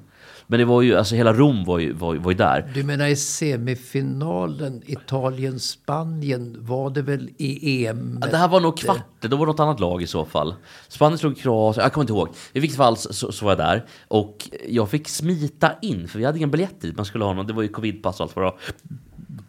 Men det var ju, alltså hela Rom var ju, var, var ju där. Du menar i semifinalen Italien-Spanien var det väl i EM? Ja, Det här var nog kvart, då var det något annat lag i så fall. Spanien slog Kroatien, jag kommer inte ihåg. I vilket fall så, så var jag där. Och jag fick smita in, för vi hade ingen biljett dit. Man skulle ha någon, det var ju covidpass och allt vad det var.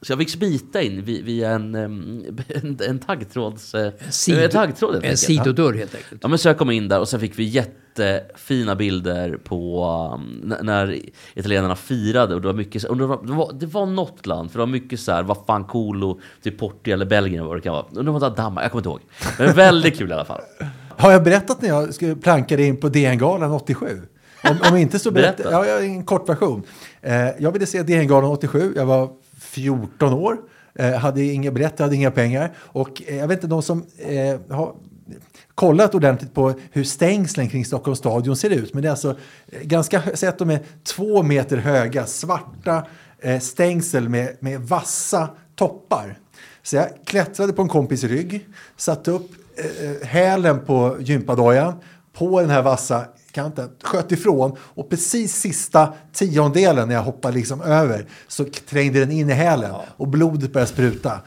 Så jag fick smita in vi- via en, en, en taggtråds... eh, sido- en taggtråd helt en enkelt. sidodörr helt enkelt. Ja men så jag kom in där och sen fick vi jättefina bilder på um, när italienarna firade och det var mycket, och det var, det var, det var något land, för det var mycket så här, vad fan colo, typ Portugal eller Belgien vad det kan vara. Och det var Danmark, jag kommer inte ihåg. Men väldigt kul i alla fall. Har jag berättat när jag plankade in på DN-galan 87? Om, om inte så berätta. Berätta. Ja, jag har en kort version. Eh, jag ville se DN-galan 87. Jag var 14 år. Eh, hade inga biljett, hade inga pengar. Och eh, jag vet inte, de som eh, har kollat ordentligt på hur stängslen kring Stockholms stadion ser ut. Men det är alltså eh, ganska, säg att de är två meter höga, svarta eh, stängsel med, med vassa toppar. Så jag klättrade på en kompis rygg, satte upp eh, eh hälen på gympadojan på den här vassa kanten, sköt ifrån och precis sista tiondelen när jag hoppade liksom över så trängde den in i hälen och blodet började spruta.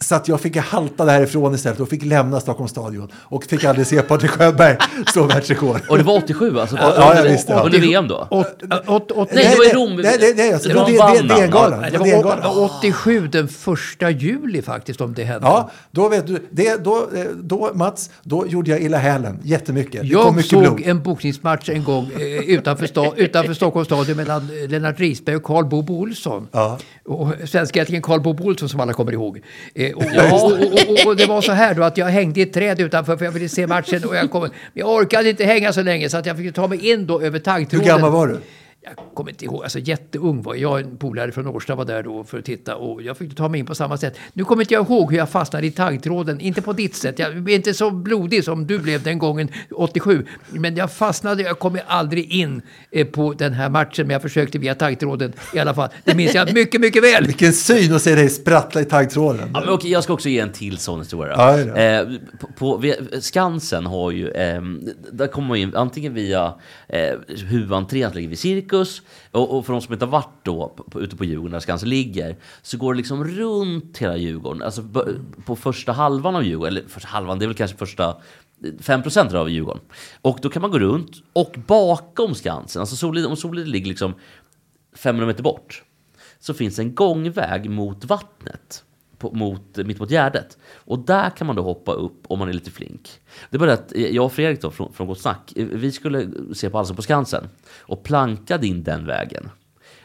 Så att jag fick halta därifrån istället och fick lämna Stockholms stadion och fick aldrig se Patrik Sjöberg slå världsrekord. Och det var 87 alltså? Ja, ja, jag under, visste det. under VM då? Åt, åt, åt, Nej, det var i Rom. Nej, nej, nej, alltså, Det det det- det-. DN-galan. Det var var, DN-galan. var 87 den första juli faktiskt om det hände. Ja, då vet du, det, då, eh, då Mats, då gjorde jag illa hälen jättemycket. Det kom Jag mycket såg blod. en boxningsmatch en gång eh, utanför, sta, utanför Stockholms stadion mellan eh, Lennart Risberg och Karl Bobo Olsson. Ja. Och svenska ättingen Karl Bobo Olsson som alla kommer ihåg. Eh, och, Ja. och, och, och, det var så här då att jag hängde i ett träd utanför för jag ville se matchen och jag, kom, men jag orkade inte hänga så länge så att jag fick ta mig in då över Hur taggtråden. gammal var du? Jag kommer inte ihåg, alltså jätteung var jag. En polare från Årsta var där då för att titta och jag fick ta mig in på samma sätt. Nu kommer inte jag ihåg hur jag fastnade i taggtråden, inte på ditt sätt. Jag är inte så blodig som du blev den gången 87. Men jag fastnade, jag kom aldrig in eh, på den här matchen, men jag försökte via taggtråden i alla fall. Det minns jag mycket, mycket väl. Vilken syn att se dig sprattla i taggtråden. Ja, men okej, jag ska också ge en till sån historia. Ja, eh, på, på, Skansen har ju, eh, där kommer man in antingen via eh, huvudentrén, som ligger vid Cirkus, och, och för de som inte har varit då på, på, ute på Djurgården där Skansen ligger, så går det liksom runt hela Djurgården. Alltså på, på första halvan av Djurgården, eller första halvan, det är väl kanske första 5% av Djurgården. Och då kan man gå runt, och bakom Skansen, alltså Solid, om Solid ligger liksom 500 meter bort, så finns en gångväg mot vattnet. På, mot, mitt mot Gärdet. Och där kan man då hoppa upp om man är lite flink. Det är bara att eh, jag och Fredrik då, från, från Gott Snack, eh, vi skulle se på Allsång på Skansen och plankade in den vägen.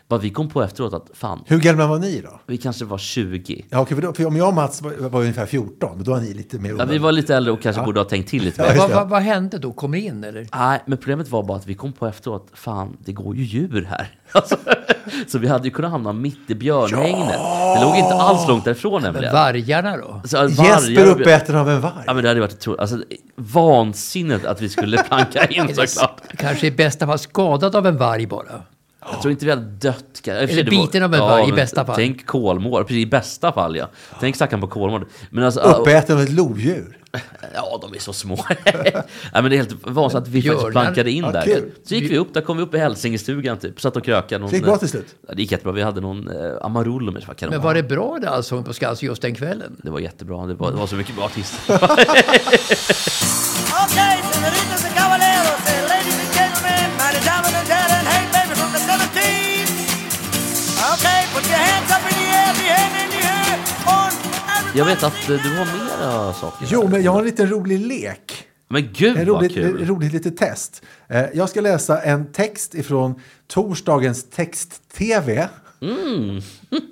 Bara vi kom på efteråt att fan, Hur gamla var ni då? vi kanske var 20. Ja, okej, för, då, för om jag och Mats var, var ungefär 14, men då var ni lite mer Ja, vi var lite äldre och kanske Ja. borde ha tänkt till lite Ja, mer. Vad det. vad- vad hände då? Kommer in eller? Nej, men problemet var bara att vi kom på efteråt, fan, det går ju djur här. Alltså, så vi hade ju kunnat hamna mitt i björnhägnet. Det låg inte alls långt därifrån Men nämligen. vargarna då? Så, att Jesper vargar- uppäten av en varg. Ja men det hade varit otroligt. Alltså, vansinnigt att vi skulle planka in såklart. Kanske i bästa fall skadad av en varg bara. Jag tror inte vi hade dött. Eller var- biten av en varg i bästa fall. Tänk Kolmård, precis i bästa fall ja. Tänk stackaren på Kolmård. Men alltså, Uppäten av ett lodjur. ja de är så små. Nej men det är helt vansinnigt att vi faktiskt Björnar. plankade in Ja, där. kul. Så gick vi upp, där kom vi upp i Hälsingestugan typ. Satt och krökade. Någon, Så det gick bra till slut? Ja, det gick jättebra. Vi hade någon eh, Amarullo med. Det Men var det bra det Allsång på Skansen just den kvällen? Det var jättebra. Det var, det var så mycket bra artister. Jag vet att eh, du har mera saker. Jo, men jag har en liten rolig lek. Men gud En vad roligt, kul. roligt litet test. Eh, Jag ska läsa en text ifrån torsdagens text-tv. Mm.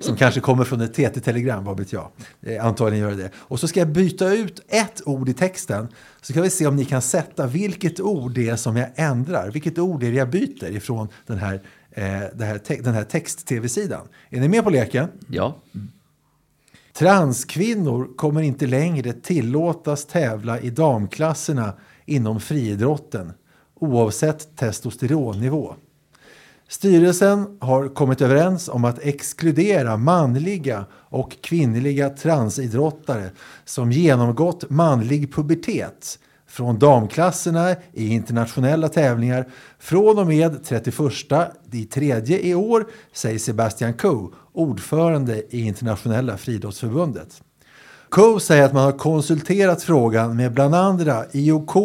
Som kanske kommer från ett TT-telegram, vad vet jag. Eh, Antagligen gör det. Och så ska jag byta ut ett ord i texten. Så kan vi se om ni kan sätta vilket ord det är som jag ändrar. Vilket ord det är jag byter ifrån den här, eh, här, den här text-tv-sidan. Är ni med på leken? Ja. Transkvinnor kommer inte längre tillåtas tävla i damklasserna inom friidrotten oavsett testosteronnivå. Styrelsen har kommit överens om att exkludera manliga och kvinnliga transidrottare som genomgått manlig pubertet från damklasserna i internationella tävlingar från och med 31 i tredje i år, säger Sebastian Coe, ordförande i internationella friidrottsförbundet. Coe säger att man har konsulterat frågan med bland andra IOK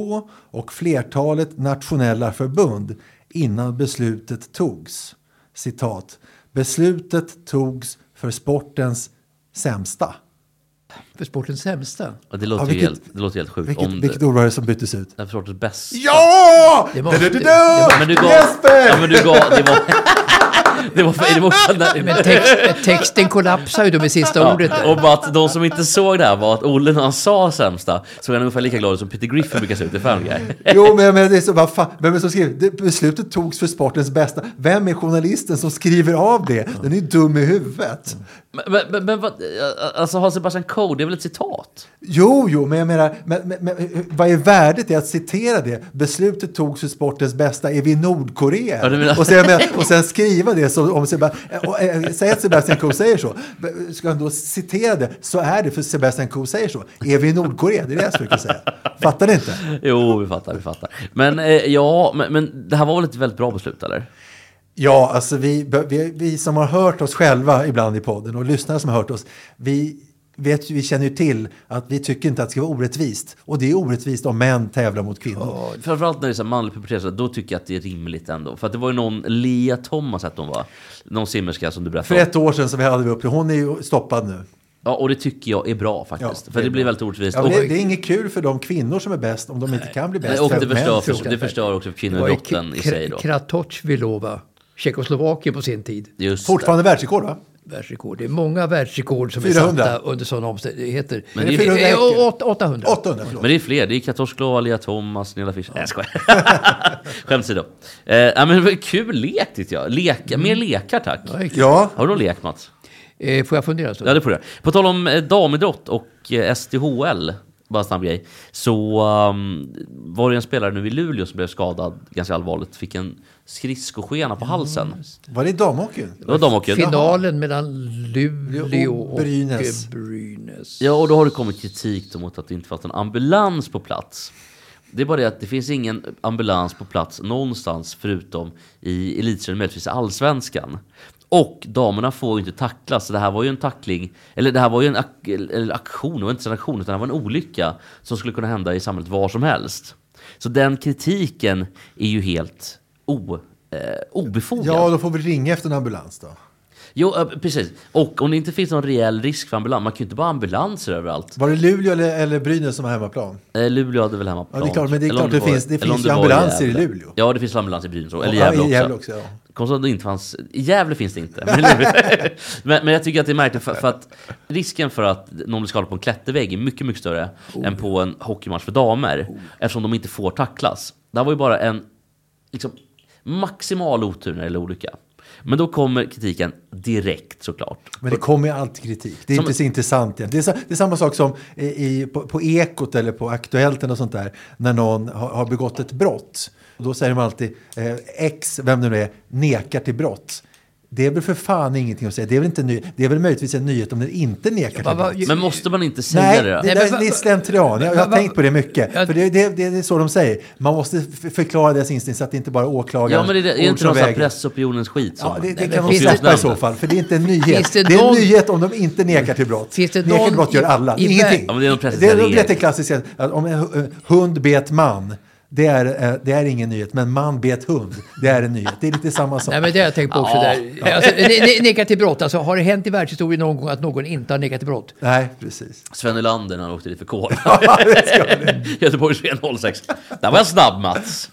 och flertalet nationella förbund innan beslutet togs. Citat. Beslutet togs för sportens sämsta. För sportens sämsta? Ja, Det låter, Ja, vilket- helt, det låter helt sjukt. Vilket, om vilket ord var det som byttes ut? det är sortens bästa. Ja! Det måste- Du-du-du-du! det Men du gav... Jesper! Ja, men du gav... Det var... det var... Det var Men text, texten kollapsar ju då med sista ordet. Ja, där. och att de som inte såg det här var att Olle när han sa sämsta såg han ungefär lika glad ut som Peter Griffin brukar se ut i Family Guy. Jo, men, men det är så, vad fan, vem är det som skriver? Det, beslutet togs för sportens bästa. Vem är journalisten som skriver av det? Den är ju dum i huvudet. Men, men, men, vad, alltså har Sebastian Coe, det är väl ett citat? Jo, jo, men jag menar, men, men, men, vad är värdet i att citera det? Beslutet togs för sportens bästa. Är vi i Nordkorea? Ja, menar- och, sen, och sen skriva det så om Sebastian, och, eh, säg att Sebastian Coe säger så. Ska han då citera det så är det för Sebastian Coe säger så. Är vi i Nordkorea? Det är det jag försöker säga. Fattar ni inte? Jo, vi fattar, vi fattar. Men eh, ja, men, men det här var väl ett väldigt bra beslut, eller? Ja, alltså vi, vi, vi som har hört oss själva ibland i podden och lyssnare som har hört oss, vi, vet, vi känner ju till att vi tycker inte att det ska vara orättvist. Och det är orättvist om män tävlar mot kvinnor. Framförallt när det är så här manlig pubertet, då tycker jag att det är rimligt ändå. För att det var ju någon, Lea Thomas hette hon va? Någon simmerska som du För berättade om. ett år sedan så vi hade vi upp det. Hon är ju stoppad nu. Ja, och det tycker jag är bra faktiskt. för det, blir väldigt orättvist. Ja, och, men det, det är inget kul för de kvinnor som är bäst om de inte kan bli bäst. och för det förstör, för, det förstör också Det ju kvinnoidrotten i sig då. Kratochvilova, Tjeckoslovakien på sin tid. Just Fortfarande världsrekord va? Världsrekord. Det är många världsrekord som 400. är satta under sådana omständigheter. Men det är- det är, 400 åt- 800. 800, förlåt. Men det är fler. Det är Kartoshklov, Alia Thomas, Nilla Fischer. Nej, jag skojar. Skämt åsido. Eh, ja, men kul lek tyckte jag. Leka, Mer lekar tack. Ja, Har du någon lek Mats? Eh, får jag fundera en stund? Ja, det får du. På tal om eh, damidrott och eh, SDHL, bara en snabb grej, så um, var det en spelare nu i Luleå som blev skadad ganska allvarligt, fick en skridskoskena på halsen. var det damhockeyn? Det var damhockeyn. Finalen mellan Luleå Och Brynäs. Brynäs. Ja, och då har det kommit kritik mot att det inte fanns en ambulans på plats. Det är bara det att det finns ingen ambulans på plats någonstans förutom i elitserien, möjligtvis i allsvenskan. Och damerna får ju inte tacklas. Så det här var ju en tackling, eller det här var ju en ak eller aktion, det var inte en aktion, utan det var en olycka som skulle kunna hända i samhället var som helst. Så den kritiken är ju helt o, eh, obefogad. Ja, då får vi ringa efter en ambulans då. Jo, precis. Och om det inte finns någon reell risk för ambulans, man kan ju inte bara ha ambulanser överallt. Var det Luleå eller, eller Brynäs som var hemmaplan? Eh, Luleå hade väl hemmaplan. Ja, det är klart, men det är klart det var- finns- det finns ju ambulanser i Gävle. Luleå. Ja, det finns ambulans i Brynäs också. Eller Gävle i också. Gävle också, ja. Konstigt att det inte fanns. I Gävle finns det inte. Men, men, men jag tycker att det är märkligt för, för att risken för att någon blir skadad på en klättervägg är mycket, mycket större Oh. än på en hockeymatch för damer. Eftersom de inte får tacklas. Det här var ju bara en liksom, maximal otur när det gäller olycka. Men då kommer kritiken direkt såklart. Men det kommer ju alltid kritik. Det är Som- inte så intressant igen. Det är, det är samma sak som i, på, på Ekot eller på Aktuellt eller sånt där. När någon har, har begått ett brott. Då säger de alltid eh, X, vem det nu är, nekar till brott. Det är väl för fan ingenting att säga. Det är väl, inte ny, det är väl möjligtvis en nyhet om den inte nekar till brott. Men måste man inte säga Nej, det det, då? det, Nej, va- det är slentrian. Jag, jag har tänkt på det mycket. För det, det, det, det är så de säger. Man måste förklara deras instinkt så att det inte bara är åklagaren Ja, men det är, inte någon väger. pressopinionens skit? Ja, det, det Nej, kan de släppa det- i så fall, för det är inte en nyhet. Det det, är en nyhet om de inte nekar till brott. Finns det nekar till brott gör alla. i Ingenting. Ja, det är någon det, är, det är klassiskt att om en hu- hund bet man, det är, eh, det är ingen nyhet. Men man bet hund, det är en nyhet. Det är lite samma sak. Nej, men det har jag tänkt på också. Ja. Där. Alltså, ne- ne- neka till brott. Alltså, har det hänt i världshistorien någon gång att någon inte har nekat till brott? Nej, precis. Sven Nylander när han åkte dit för kol. det ska det. Göteborgs 06. Där var jag snabb Mats.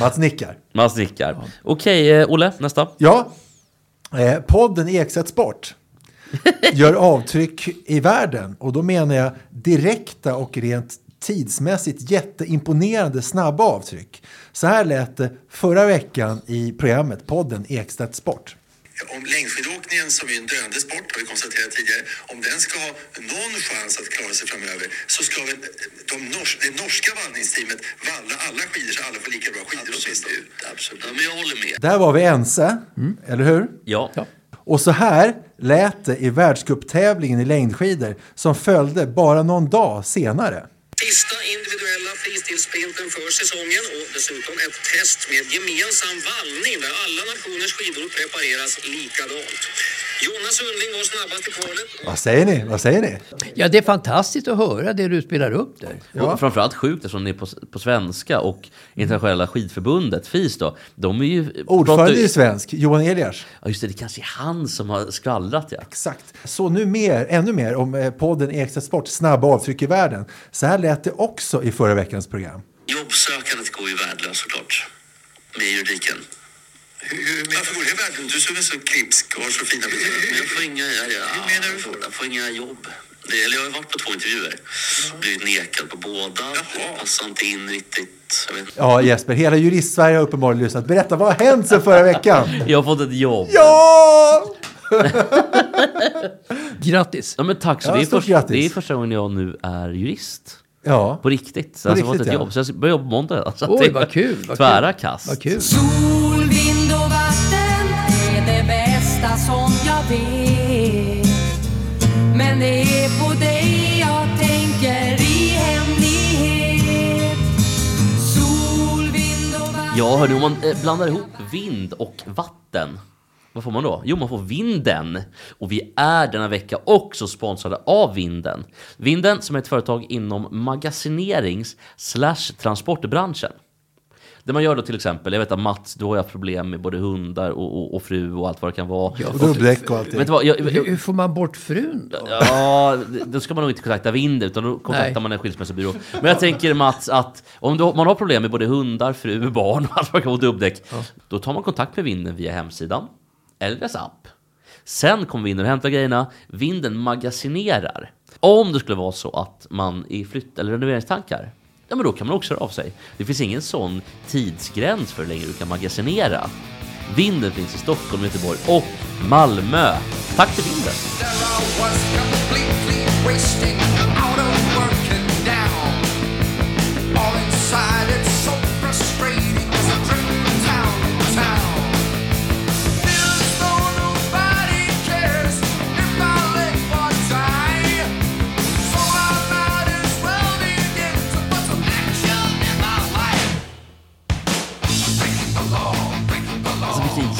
Mats nickar. Mats nickar. Okej, eh, Olle, nästa. Ja, eh, podden Ekstedt Sport gör avtryck i världen. Och då menar jag direkta och rent tidsmässigt jätteimponerande snabba avtryck. Så här lät det förra veckan i programmet podden Ekstedt Sport. Om längdskidåkningen, som är en döende sport, har vi konstaterat tidigare, om den ska ha någon chans att klara sig framöver så ska väl de nors det norska vallningsteamet valla alla skidor så alla får lika bra skidor åtminstone. Absolut. Ja, men jag håller med. Där var vi ense, eller hur? Ja. Och så här lät det i världscuptävlingen i längdskidor som följde bara någon dag senare. Sista individuella fristilsprinten för säsongen och dessutom ett test med gemensam vallning där alla nationers skidor prepareras likadant. Jonas Sundling var snabbast i kvalet. Vad säger ni? Vad säger ni? Ja, det är fantastiskt att höra det du spelar upp där. Och framförallt sjukt eftersom det är på, på svenska och internationella skidförbundet, FIS då, de är ju... Ordförande pratar ju- är svensk, Johan Elias. Ja just det, det kanske är han som har skvallrat ja. Exakt. Så nu mer, ännu mer om eh, podden Ekstedt Sport, snabba avtryck i världen. Så här lät det också i förra veckans program. Jobbsökandet går ju värdelöst såklart. Med juridiken. Hur, hur, Varför går det värdelöst? Du som är så klipsk och har så fina betyg. Jag får inga, jag, jag, hur menar du? Jag får inga jobb. Det, eller jag har varit på två intervjuer. Blivit nekad på båda. Passar inte in riktigt. Jag. Ja, Jesper, hela jurist-Sverige har uppenbarligen lyssnat. Berätta, vad har hänt sen förra veckan? Jag har fått ett jobb. Ja! Grattis! Ja men tack, så Ja, det, är först, grattis. det är första gången jag nu är jurist. Ja. På riktigt. Så På alltså, jag har fått riktigt, ett ja. jobb. Så jag börjar jobba på måndag. Så att Oj, det- vad kul! Vad Tvära kul. kast. Vad kul. Sol, vind och vatten är det bästa som jag vet. Men det är på dig jag tänker i hemlighet. Sol, vind och vatten. Ja, hörni, om man eh, blandar ihop vind och vatten, vad får man då? Jo, man får vinden. Och vi är denna vecka också sponsrade av Vinden. Vinden som är ett företag inom magasinerings slash transportbranschen. Det man gör då till exempel, jag vet att Mats, du har ju haft problem med både hundar och, och, och fru och allt vad det kan vara. Och dubbdäck och allting. Vet du vad, jag, Hur, jag, hur får man bort frun då? Ja, då ska man nog inte kontakta Vinden utan då kontaktar Nej. man en skilsmässobyrå. Men jag tänker Mats att om du, man har problem med både hundar, fru, barn och allt vad det kan vara dubbdäck. Då tar man kontakt med Vinden via hemsidan Elvias app. Sen kommer vinden och hämtar grejerna. Vinden magasinerar. Om det skulle vara så att man är i flytt eller renoveringstankar, ja men då kan man också höra av sig. Det finns ingen sån tidsgräns för hur länge du kan magasinera. Vinden finns i Stockholm, Göteborg och Malmö. Tack till vinden!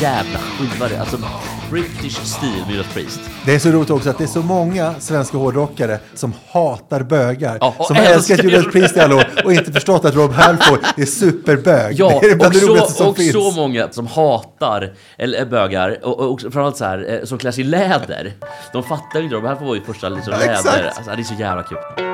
Jävla skiva det. Alltså British stil med Judas Priest. Det är så roligt också att det är så många svenska hårdrockare som hatar bögar. Ja, och som älskar älskat Judas Priest i alla år och inte förstått att Rob Halford är superbög. Ja, det är bland och, det roligaste så, som och finns. så många som hatar eller är bögar och, och också framförallt så här, eh, som klär sig i läder. De fattar ju inte, det här var ju första liksom, läder. exakt. Alltså, det är så jävla kul.